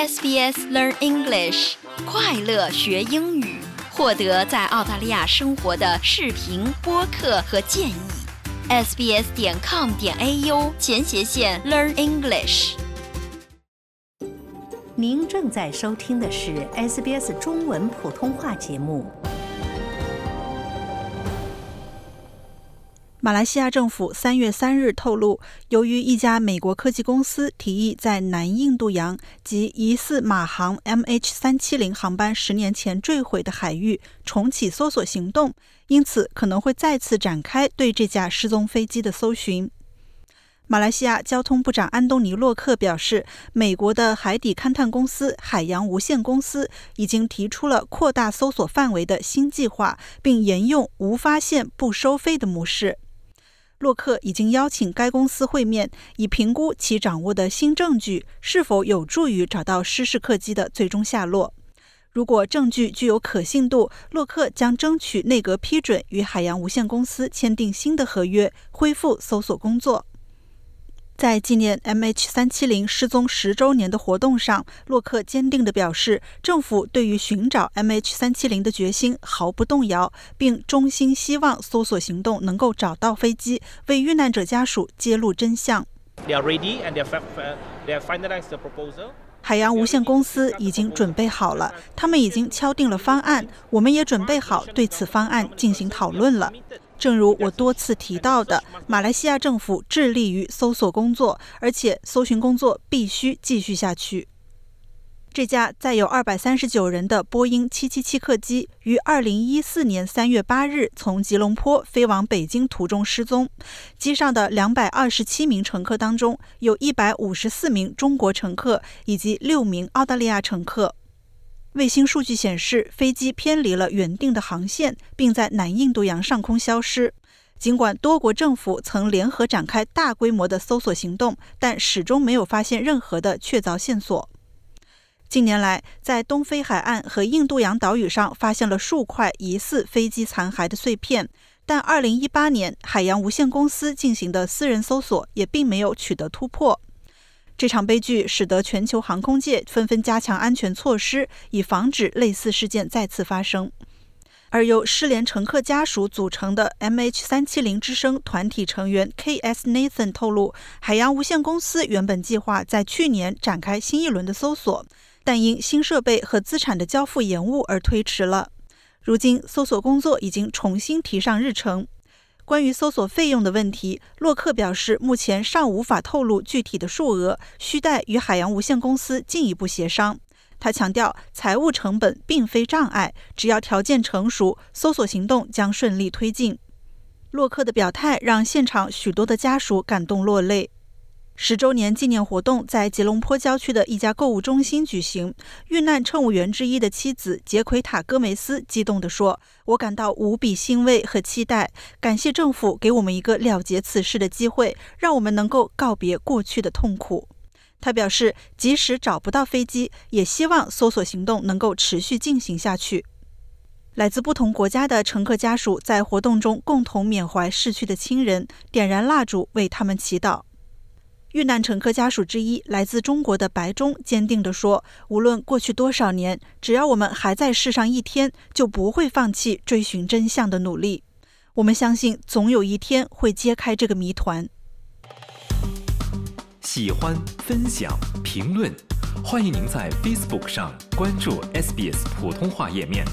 SBS Learn English，快乐学英语，获得在澳大利亚生活的视频、播客和建议。sbs 点 com 点 au 前斜线 Learn English。您正在收听的是 SBS 中文普通话节目。马来西亚政府三月三日透露，由于一家美国科技公司提议在南印度洋及疑似马航 MH 三七零航班十年前坠毁的海域重启搜索行动，因此可能会再次展开对这架失踪飞机的搜寻。马来西亚交通部长安东尼·洛克表示，美国的海底勘探公司海洋无限公司已经提出了扩大搜索范围的新计划，并沿用“无发现不收费”的模式。洛克已经邀请该公司会面，以评估其掌握的新证据是否有助于找到失事客机的最终下落。如果证据具有可信度，洛克将争取内阁批准与海洋无限公司签订新的合约，恢复搜索工作。在纪念 MH370 失踪十周年的活动上，洛克坚定地表示，政府对于寻找 MH370 的决心毫不动摇，并衷心希望搜索行动能够找到飞机，为遇难者家属揭露真相。海洋无限公司已经准备好了，他们已经敲定了方案，我们也准备好对此方案进行讨论了。正如我多次提到的，马来西亚政府致力于搜索工作，而且搜寻工作必须继续下去。这架载有二百三十九人的波音七七七客机于二零一四年三月八日从吉隆坡飞往北京途中失踪，机上的两百二十七名乘客当中，有一百五十四名中国乘客以及六名澳大利亚乘客。卫星数据显示，飞机偏离了原定的航线，并在南印度洋上空消失。尽管多国政府曾联合展开大规模的搜索行动，但始终没有发现任何的确凿线索。近年来，在东非海岸和印度洋岛屿上发现了数块疑似飞机残骸的碎片，但2018年海洋无限公司进行的私人搜索也并没有取得突破。这场悲剧使得全球航空界纷纷加强安全措施，以防止类似事件再次发生。而由失联乘客家属组成的 MH370 之声团体成员 K.S. Nathan 透露，海洋无限公司原本计划在去年展开新一轮的搜索，但因新设备和资产的交付延误而推迟了。如今，搜索工作已经重新提上日程。关于搜索费用的问题，洛克表示，目前尚无法透露具体的数额，需待与海洋无限公司进一步协商。他强调，财务成本并非障碍，只要条件成熟，搜索行动将顺利推进。洛克的表态让现场许多的家属感动落泪。十周年纪念活动在吉隆坡郊区的一家购物中心举行。遇难乘务员之一的妻子杰奎塔·戈梅斯激动地说：“我感到无比欣慰和期待，感谢政府给我们一个了结此事的机会，让我们能够告别过去的痛苦。”他表示，即使找不到飞机，也希望搜索行动能够持续进行下去。来自不同国家的乘客家属在活动中共同缅怀逝去的亲人，点燃蜡烛为他们祈祷。遇难乘客家属之一，来自中国的白忠坚定地说：“无论过去多少年，只要我们还在世上一天，就不会放弃追寻真相的努力。我们相信，总有一天会揭开这个谜团。”喜欢、分享、评论，欢迎您在 Facebook 上关注 SBS 普通话页面。